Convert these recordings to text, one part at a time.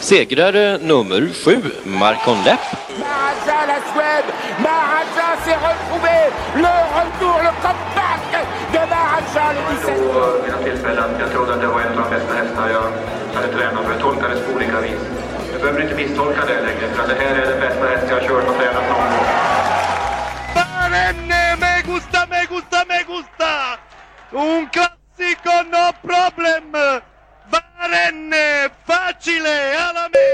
Segrare nummer sju, Marcon Lepp. Maharaja la Suède, Maharaja s'est retrouvé, le retour, le comeback de Maharaja le 17 på mina tillfällen. Jag trodde att det var en av de bästa hästar jag hade tränat för. Jag tolkade det på olika vis. Jag behöver inte misstolka det längre för att det här är den bästa häst jag har kört och tränat någon gång. Barenne, me gusta, me gusta, me gusta! Un classico, no problem! Barenne, facile, alla me!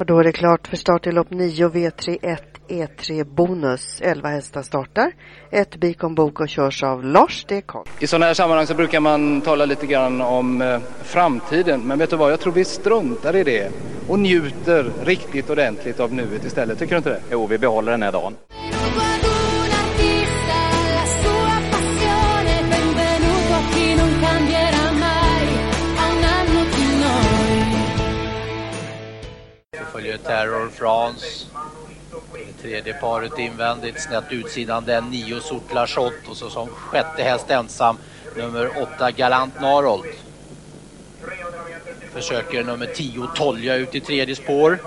Och då är det klart för start i lopp 9 V31 E3 Bonus. 11 hästar startar. Ett Bikon Bok och körs av Lars D. Karl. I sådana här sammanhang så brukar man tala lite grann om eh, framtiden. Men vet du vad, jag tror vi struntar i det och njuter riktigt ordentligt av nuet istället. Tycker du inte det? Jo, vi behåller den här dagen. Terror France. Det tredje paret invändigt, snett utsidan den, nio Sotla Shot och så som sjätte häst ensam nummer åtta Galant Narold. Försöker nummer 10 Tolja ut i tredje spår.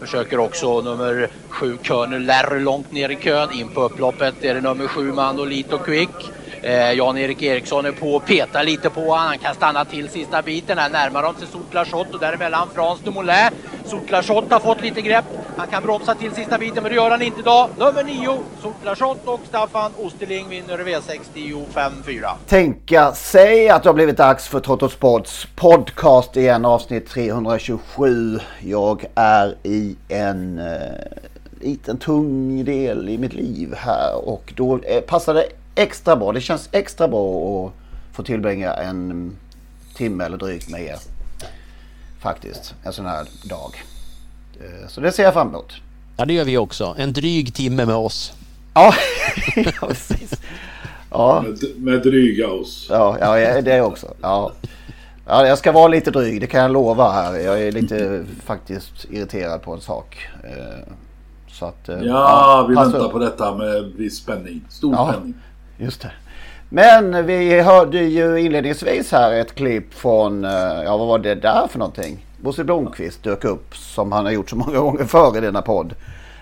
Försöker också nummer 7 Körner Lärr, långt ner i kön. In på upploppet är det nummer 7 Manolito, Quick. Eh, Jan-Erik Eriksson är på och petar lite på honom. Han kan stanna till sista biten. Här närmar de sig Sotlashot och däremellan Frans de Moulin. Har fått lite grepp. Han kan bromsa till sista biten men det gör han inte idag. Nummer 9 Sotlashot och Staffan Osterling vinner V65 4. Tänka sig att det har blivit dags för Trotto Sports podcast igen avsnitt 327. Jag är i en eh, liten tung del i mitt liv här och då eh, passar det extra bra. Det känns extra bra att få tillbringa en timme eller drygt med er. Faktiskt, en sån här dag. Eh, Så det ser jag fram emot. Ja, det gör vi också. En dryg timme med oss. Ja, ja precis. Ja. Med, med dryga oss. Ja, ja, det också. Ja. Ja, jag ska vara lite dryg, det kan jag lova här. Jag är lite faktiskt irriterad på en sak. Eh, Så att, eh, Ja, vi passa väntar upp. på detta med viss spänning. Stor Ja. spänning. Just det. Men vi hörde ju inledningsvis här ett klipp från, eh, ja vad var det där för någonting? Bosse Blomqvist dök upp som han har gjort så många gånger förr i denna podd.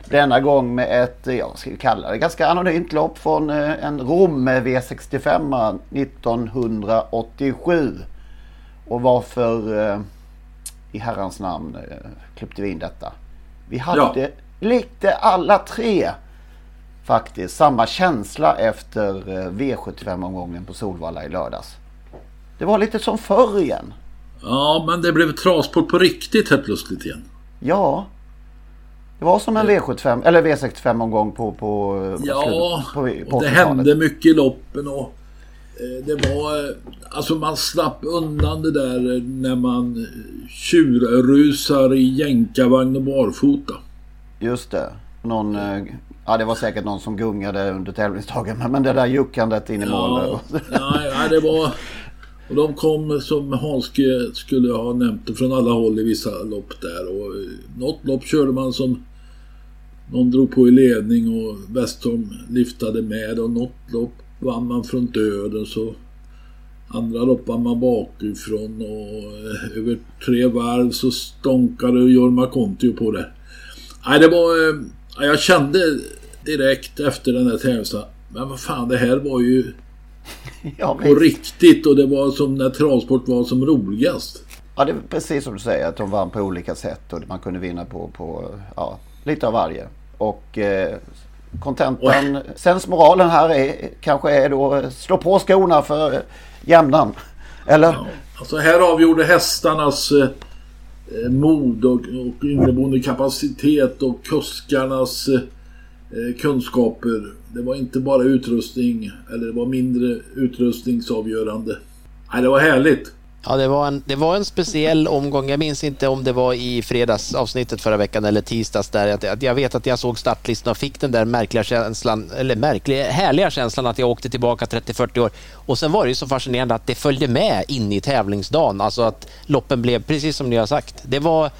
Denna gång med ett, ja vad ska vi kalla det, ganska anonymt lopp från eh, en Romme V65 1987. Och varför eh, i herrans namn klippte vi in detta? Vi hade Ja. lite alla tre faktiskt samma känsla efter eh, V75-omgången på Solvalla i lördags. Det var lite som förr igen. Ja, men det blev travsport på riktigt helt plötsligt igen. Ja. Det var som en V75 eller V65-omgång på, på, eh, Ja, slutet- på, på det 80-talet. hände mycket i loppen och eh, det var... eh, Alltså man slapp undan det där eh, när man eh, tjurrusar i jänkarvagn och barfota. Just det. Någon, eh, ja det var säkert någon som gungade under tävlingsdagen. Men, men det där juckandet in i mål. Ja, nej, nej, det var... Och de kom som Hanske skulle ha nämnt från alla håll i vissa lopp där. Och eh, något lopp körde man som någon drog på i ledning och Westholm liftade med. Och något lopp vann man från döden så andra lopp vann man bakifrån och eh, över tre varv så stånkade Jorma Kontio på det. Nej, det var... ja, Jag kände direkt efter den här tävlingen. Men vad fan, det här var ju Ja, på riktigt och det var som när travsport var som roligast. Ja, det är precis som du säger att de vann på olika sätt och man kunde vinna på, på ja, lite av varje. Och eh, kontentan, sensmoralen här är, kanske är då slå på skorna för jämnan. Eller? Ja, alltså här avgjorde hästarnas eh, Eh, mod och, och inneboende kapacitet och kuskarnas eh, kunskaper. Det var inte bara utrustning, eller det var mindre utrustningsavgörande. Nej, det var härligt. Ja, det var, en, det var en speciell omgång. Jag minns inte om det var i fredagsavsnittet förra veckan eller tisdags där. Jag vet att jag såg startlistan och fick den där märkliga känslan, eller märkliga, härliga känslan att jag åkte tillbaka 30-40 år. Och sen var det ju så fascinerande att det följde med in i tävlingsdagen. Alltså att loppen blev precis som ni har sagt. Det var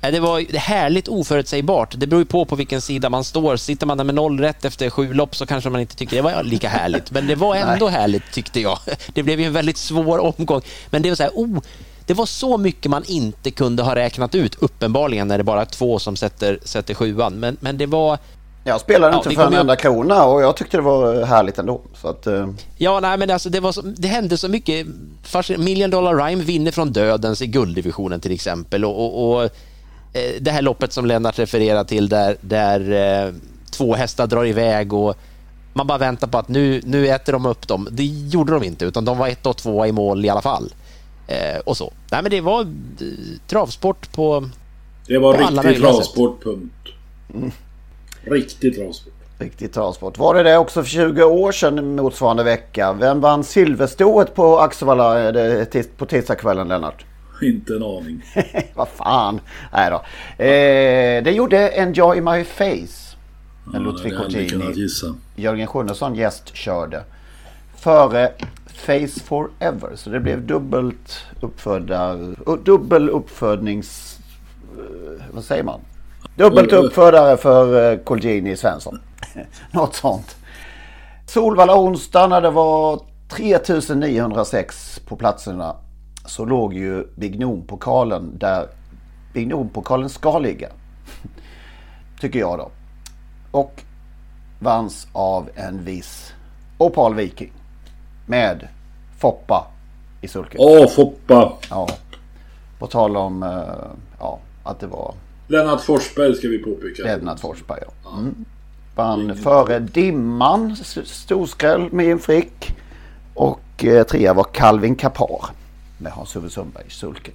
det var härligt oförutsägbart. Det beror ju på på vilken sida man står. Sitter man där med noll rätt efter sju lopp så kanske man inte tycker det var lika härligt. Men det var ändå härligt tyckte jag. Det blev ju en väldigt svår omgång. Men det var så här, oh, det var så mycket man inte kunde ha räknat ut uppenbarligen när det bara är två som sätter, sätter sjuan. Men, men det var... Jag spelade ja, inte för en enda krona och jag tyckte det var härligt ändå. Så att, uh... Ja, nej, men alltså, det, var så, det hände så mycket. Million Dollar Rhyme vinner från dödens i gulddivisionen till exempel. och, och, och det här loppet som Lennart refererar till där, där eh, två hästar drar iväg och man bara väntar på att nu, nu äter de upp dem. Det gjorde de inte, utan de var ett och två i mål i alla fall. Eh, och så. Nej, men det var eh, travsport på Det var på riktig travsport, punkt. Mm. Riktig travsport. Riktig travsport. Var det det också för 20 år sedan motsvarande vecka? Vem vann silverstoet på Axevalla på tisdagskvällen, Lennart? Inte en aning. Vad fan. Nej då. Eh, det gjorde Enjoy My Face. En ja, Ludvig Cortini. Jörgen Sjunnesson gästkörde. Före Face Forever. Så det blev dubbelt uppfödda, dubbel uppfödnings... Eh, vad säger man? Dubbelt uppfödare för eh, Colgjini Svensson. Något sånt. Solvalla onsdag när det var 3906 på platserna så låg ju Bignon-pokalen där Bignon-pokalen ska ligga. Tycker jag då. Och vanns av en viss Opal Viking. Med Foppa i sulken. Åh, Foppa! Ja. På tal om uh, ja, att det var... Lennart Forsberg ska vi påpeka. Lennart Forsberg, ja. Mm. Vann före Dimman, storskräll med en frick. Och eh, trea var Calvin Kapar med Hans-Ove Sundberg i sulken.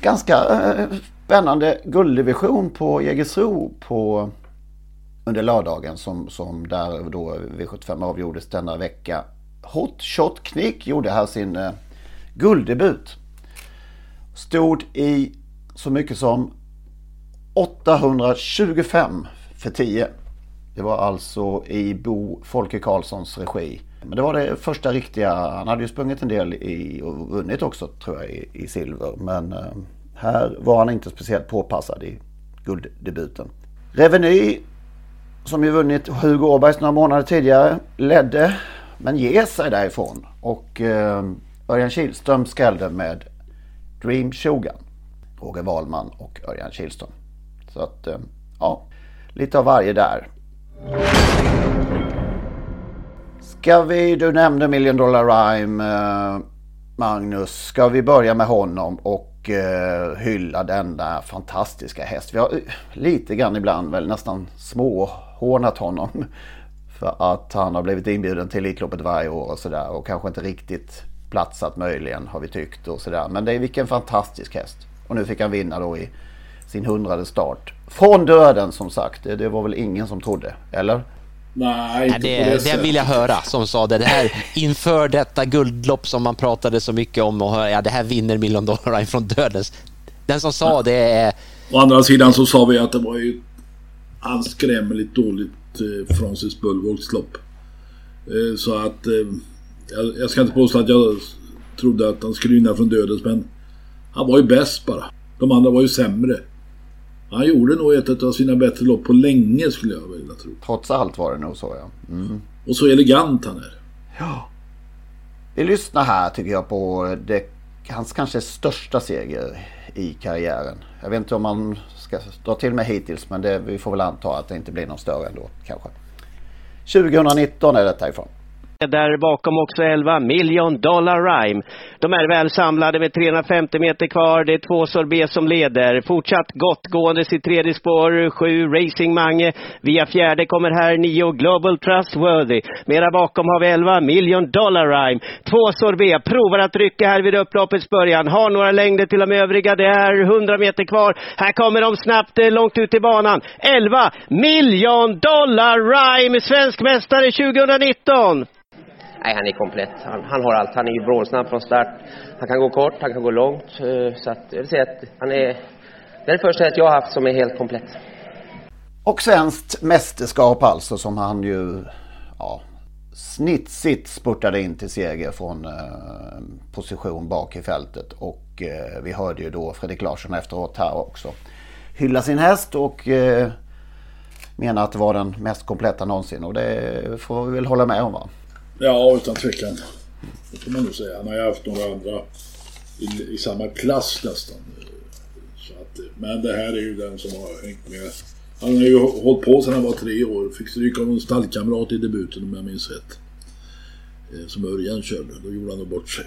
Ganska eh, spännande gulddivision på Jägersro på under lördagen som, som där då V75 avgjordes denna vecka. Hot Shot Knick gjorde här sin eh, gulddebut. Stod i så mycket som 825 för 10. Det var alltså i Bo Folke Karlssons regi. Men det var det första riktiga. Han hade ju sprungit en del i, och vunnit också tror jag i, i silver. Men eh, här var han inte speciellt påpassad i gulddebuten. Reveny som ju vunnit Hugo Åbergs några månader tidigare ledde men ger sig därifrån. Och eh, Örjan Kihlström skrällde med Dream Shogun. Roger Wahlman och Örjan Kihlström. Så att eh, ja, lite av varje där. Ska vi, du nämnde Million Dollar Rhyme, eh, Magnus. Ska vi börja med honom och eh, hylla denna fantastiska häst? Vi har eh, lite grann ibland väl nästan småhånat honom. För att han har blivit inbjuden till Elitloppet varje år och sådär. Och kanske inte riktigt platsat möjligen har vi tyckt och sådär. Men det är vilken fantastisk häst. Och nu fick han vinna då i sin hundrade start. Från döden som sagt. Det, det var väl ingen som trodde, eller? Nej, inte det, på det, det vill jag höra som sa det, det här inför detta guldlopp som man pratade så mycket om och ja, det här vinner Million Dollar från dödens. Den som sa det är... Å andra sidan så sa vi att det var ju anskrämligt dåligt eh, Francis Bullwalks lopp. Eh, så att eh, jag, jag, ska inte påstå att jag trodde att han skulle vinna från dödens men han var ju bäst bara. De andra var ju sämre. Han gjorde nog ett av sina bättre lopp på länge skulle jag vilja tro. Trots allt var det nog så ja. Mm. Och så elegant han är. Ja. Vi lyssnar här tycker jag på det, hans kanske största seger i karriären. Jag vet inte om man ska dra till med hittills men det, vi får väl anta att det inte blir någon större ändå kanske. 2019 är detta ifrån. Där bakom också 11 Million Dollar Rhyme. De är väl samlade med 350 meter kvar. Det är två Sorbet som leder. Fortsatt gott gåendes i tredje spår. 7 Racing Mange. Via fjärde kommer här 9 Global Trustworthy. Mera bakom har vi 11 Million Dollar Rhyme. Två Sorbet provar att rycka här vid upploppets början. Har några längder till de övriga. Det är 100 meter kvar. Här kommer de snabbt eh, långt ut i banan. 11 Million Dollar Rhyme, svensk mästare 2019. Nej, han är komplett. Han, han har allt. Han är ju vrålsnabb från start. Han kan gå kort, han kan gå långt. Eh, så att jag vill säga att han är... Det är det första jag har haft som är helt komplett. Och svenskt mästerskap alltså som han ju ja, snitsigt spurtade in till seger från eh, position bak i fältet. Och eh, vi hörde ju då Fredrik Larsson efteråt här också hylla sin häst och eh, mena att det var den mest kompletta någonsin. Och det får vi väl hålla med om va? Ja, utan tvekan. Det får man nog säga. Han har ju haft några andra i, i samma klass nästan. Så att, men det här är ju den som har hängt med. Han har ju hållit på sedan han var tre år. Fick stryk av en stallkamrat i debuten om jag minns rätt. Eh, som Örjan körde. Då gjorde han nog bort sig.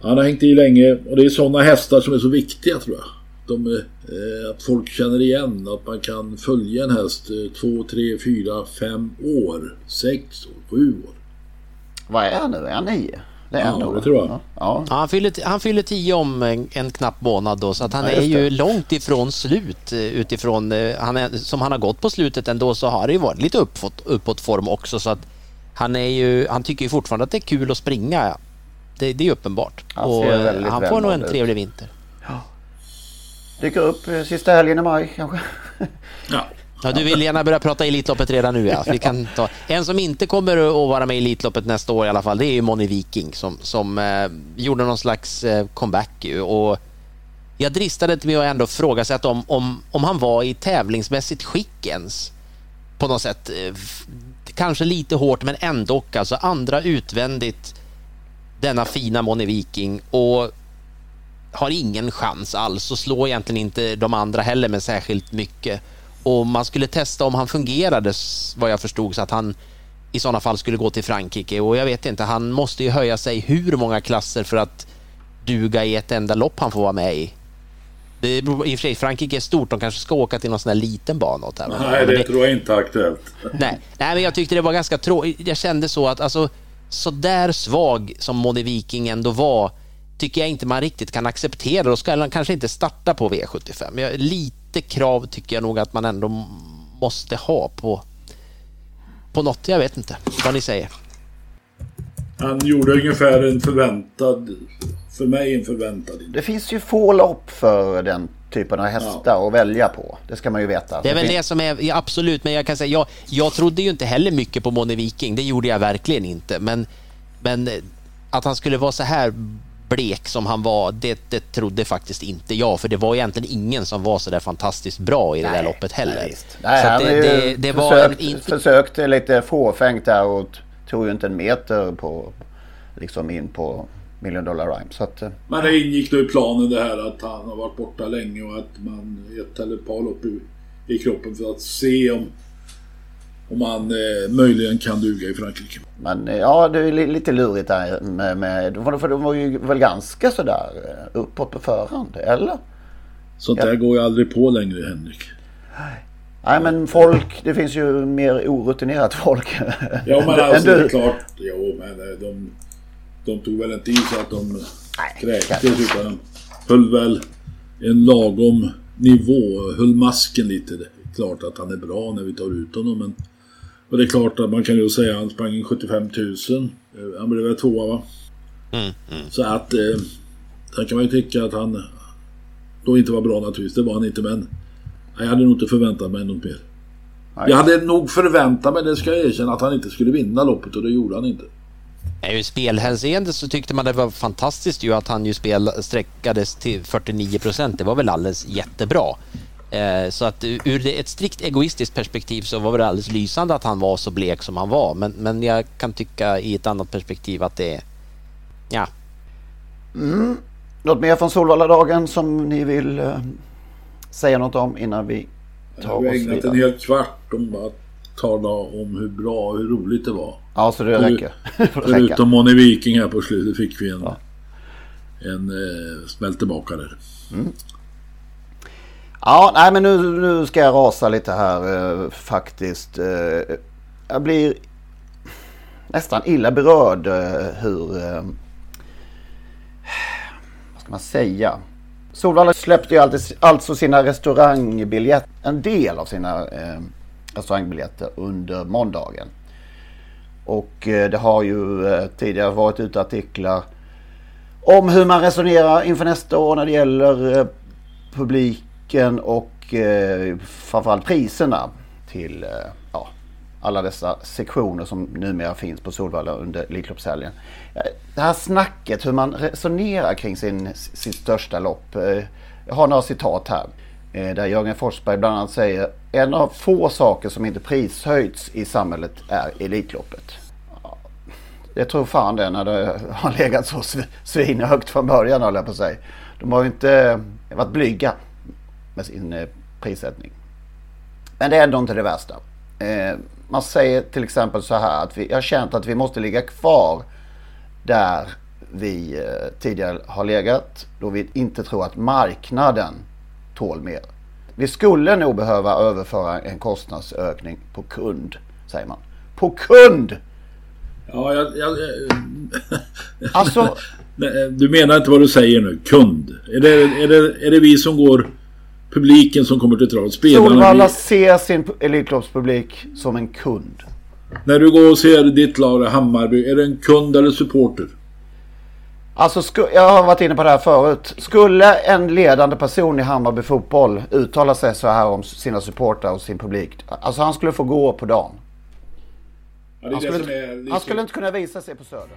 Han har hängt i länge och det är sådana hästar som är så viktiga tror jag. De, eh, att folk känner igen att man kan följa en häst eh, två, tre, fyra, fem år. Sex år, sju år. Vad är han nu? Är han nio? Det är Ja, han nog, det tror jag. Ja. ja. Han, fyller, han fyller tio om en, en knapp månad då, så att han Ja, är ju det. långt ifrån slut eh, utifrån, eh, han är, som han har gått på slutet ändå så har det ju varit lite uppåt, uppåt form också så att han är ju, han tycker ju fortfarande att det är kul att springa. Det, det är uppenbart. Han Och eh, han får nog en trevlig vinter. Dyker upp eh, sista helgen i maj kanske. Ja, du vill gärna börja prata Elitloppet redan nu ja. Vi kan ta. En som inte kommer att vara med i Elitloppet nästa år i alla fall, det är ju Moni Viking som, som eh, gjorde någon slags eh, comeback ju. Och jag dristade mig att ändå fråga sig att om, om, om han var i tävlingsmässigt skick ens. På något sätt. Eh, Kanske lite hårt men ändå alltså andra utvändigt denna fina Moni Viking och har ingen chans alls och slår egentligen inte de andra heller med särskilt mycket. Och man skulle testa om han fungerade vad jag förstod så att han i sådana fall skulle gå till Frankrike och jag vet inte, han måste ju höja sig hur många klasser för att duga i ett enda lopp han får vara med i. Det beror, I och för sig, Frankrike är stort, de kanske ska åka till någon sån här liten bana det här. Nej, Men det tror jag inte är aktuellt. Nej, nej men jag tyckte det var ganska tråkigt. Jag kände så att alltså så där svag som Moni Viking ändå var tycker jag inte man riktigt kan acceptera. Då ska han kanske inte starta på V75. Jag, lite krav tycker jag nog att man ändå måste ha på, på något. Jag vet inte vad ni säger. Han gjorde ungefär en förväntad, för mig en förväntad. Det finns ju få lopp för den typen av hästar att välja på. Det ska man ju veta. Det är väl det som är, ja, absolut, men jag kan säga, jag, jag trodde ju inte heller mycket på Moni Viking, det gjorde jag verkligen inte. Men, men att han skulle vara så här blek som han var, det, det trodde faktiskt inte jag. För det var egentligen ingen som var så där fantastiskt bra i det där loppet heller. Nej, så han det, det, det var en, försökt, inte, försökte lite fåfängt där och tog ju inte en meter på, liksom in på Million Dollar Rhyme. Så att, eh, Men det ingick då i planen det här att han har varit borta länge och att man ett eller ett par lopp i, i kroppen för att se om, om han eh, möjligen kan duga i Frankrike. men eh, ja, det är li- lite lurigt där med, med för de var ju väl ganska sådär eh, uppåt på förhand, eller? Sånt Ja. där går jag aldrig på längre Henrik. Nej men folk, det finns ju mer orutinerat folk. Ja men alltså det är klart. Jo men eh, de, de tog väl inte i så att de kräktes utan de höll väl en lagom nivå. Höll masken lite. Det är klart att han är bra när vi tar ut honom men och det är klart att man kan ju säga att han sprang in 75 000. Eh, Han blev väl tvåa va? Så att eh, sen kan man ju tycka att han då inte var bra naturligtvis. Det var han inte men jag hade nog inte förväntat mig något mer. Jag hade nog förväntat mig, det ska jag erkänna, att han inte skulle vinna loppet och det gjorde han inte. Nej, Ur spelhänseende så tyckte man det var fantastiskt ju att han ju spel sträckades till 49 procent. Det var väl alldeles jättebra. Eh, så att ur ett strikt egoistiskt perspektiv så var det alldeles lysande att han var så blek som han var. Men, men jag kan tycka i ett annat perspektiv att det är... Ja, Mm. Något mer från Solvalla-dagen som ni vill eh, säga något om innan vi tar har oss ägnat en vidare? hel kvart om att tala om hur bra och hur roligt det var. Ja, så det räcker. Förutom Moni Viking här på slutet fick vi en, ja. en eh, där. Mm. Ja, nej men nu, nu ska jag rasa lite här eh, faktiskt. Eh, jag blir nästan illa berörd eh, hur... Eh, vad ska man säga? Solvalla släppte ju alltid, alltså sina restaurangbiljetter, en del av sina eh, restaurangbiljetter under måndagen. Och eh, det har ju eh, tidigare varit ute artiklar om hur man resonerar inför nästa år när det gäller eh, publiken och eh, framförallt priserna till eh, ja, alla dessa sektioner som numera finns på Solvalla under Elitloppshelgen. Eh, det här snacket hur man resonerar kring sin, sitt största lopp. Eh, jag har några citat här. Eh, där Jörgen Forsberg bland annat säger en av få saker som inte prishöjts i samhället är Elitloppet. Jag tror fan det när det har legat så svinhögt från början höll jag på att säga. De har ju inte varit blyga med sin eh, prissättning. Men det är ändå inte det värsta. Man säger till exempel så här att vi har känt att vi måste ligga kvar där vi eh, tidigare har legat då vi inte tror att marknaden tål mer. Vi skulle nog behöva överföra en kostnadsökning på kund, säger man. På kund! Ja, jag... jag alltså... Du menar inte vad du säger nu? Kund? Är det, är det, är det vi som går... Publiken som kommer till travet? Solvalla ser sin Elitloppspublik som en kund. När du går och ser ditt lag Hammarby, är det en kund eller supporter? Alltså, jag har varit inne på det här förut. Skulle en ledande person i Hammarby fotboll uttala sig så här om sina supportrar och sin publik. Alltså han skulle få gå på dagen. Ja, han, skulle inte, han skulle inte kunna visa sig på Söder.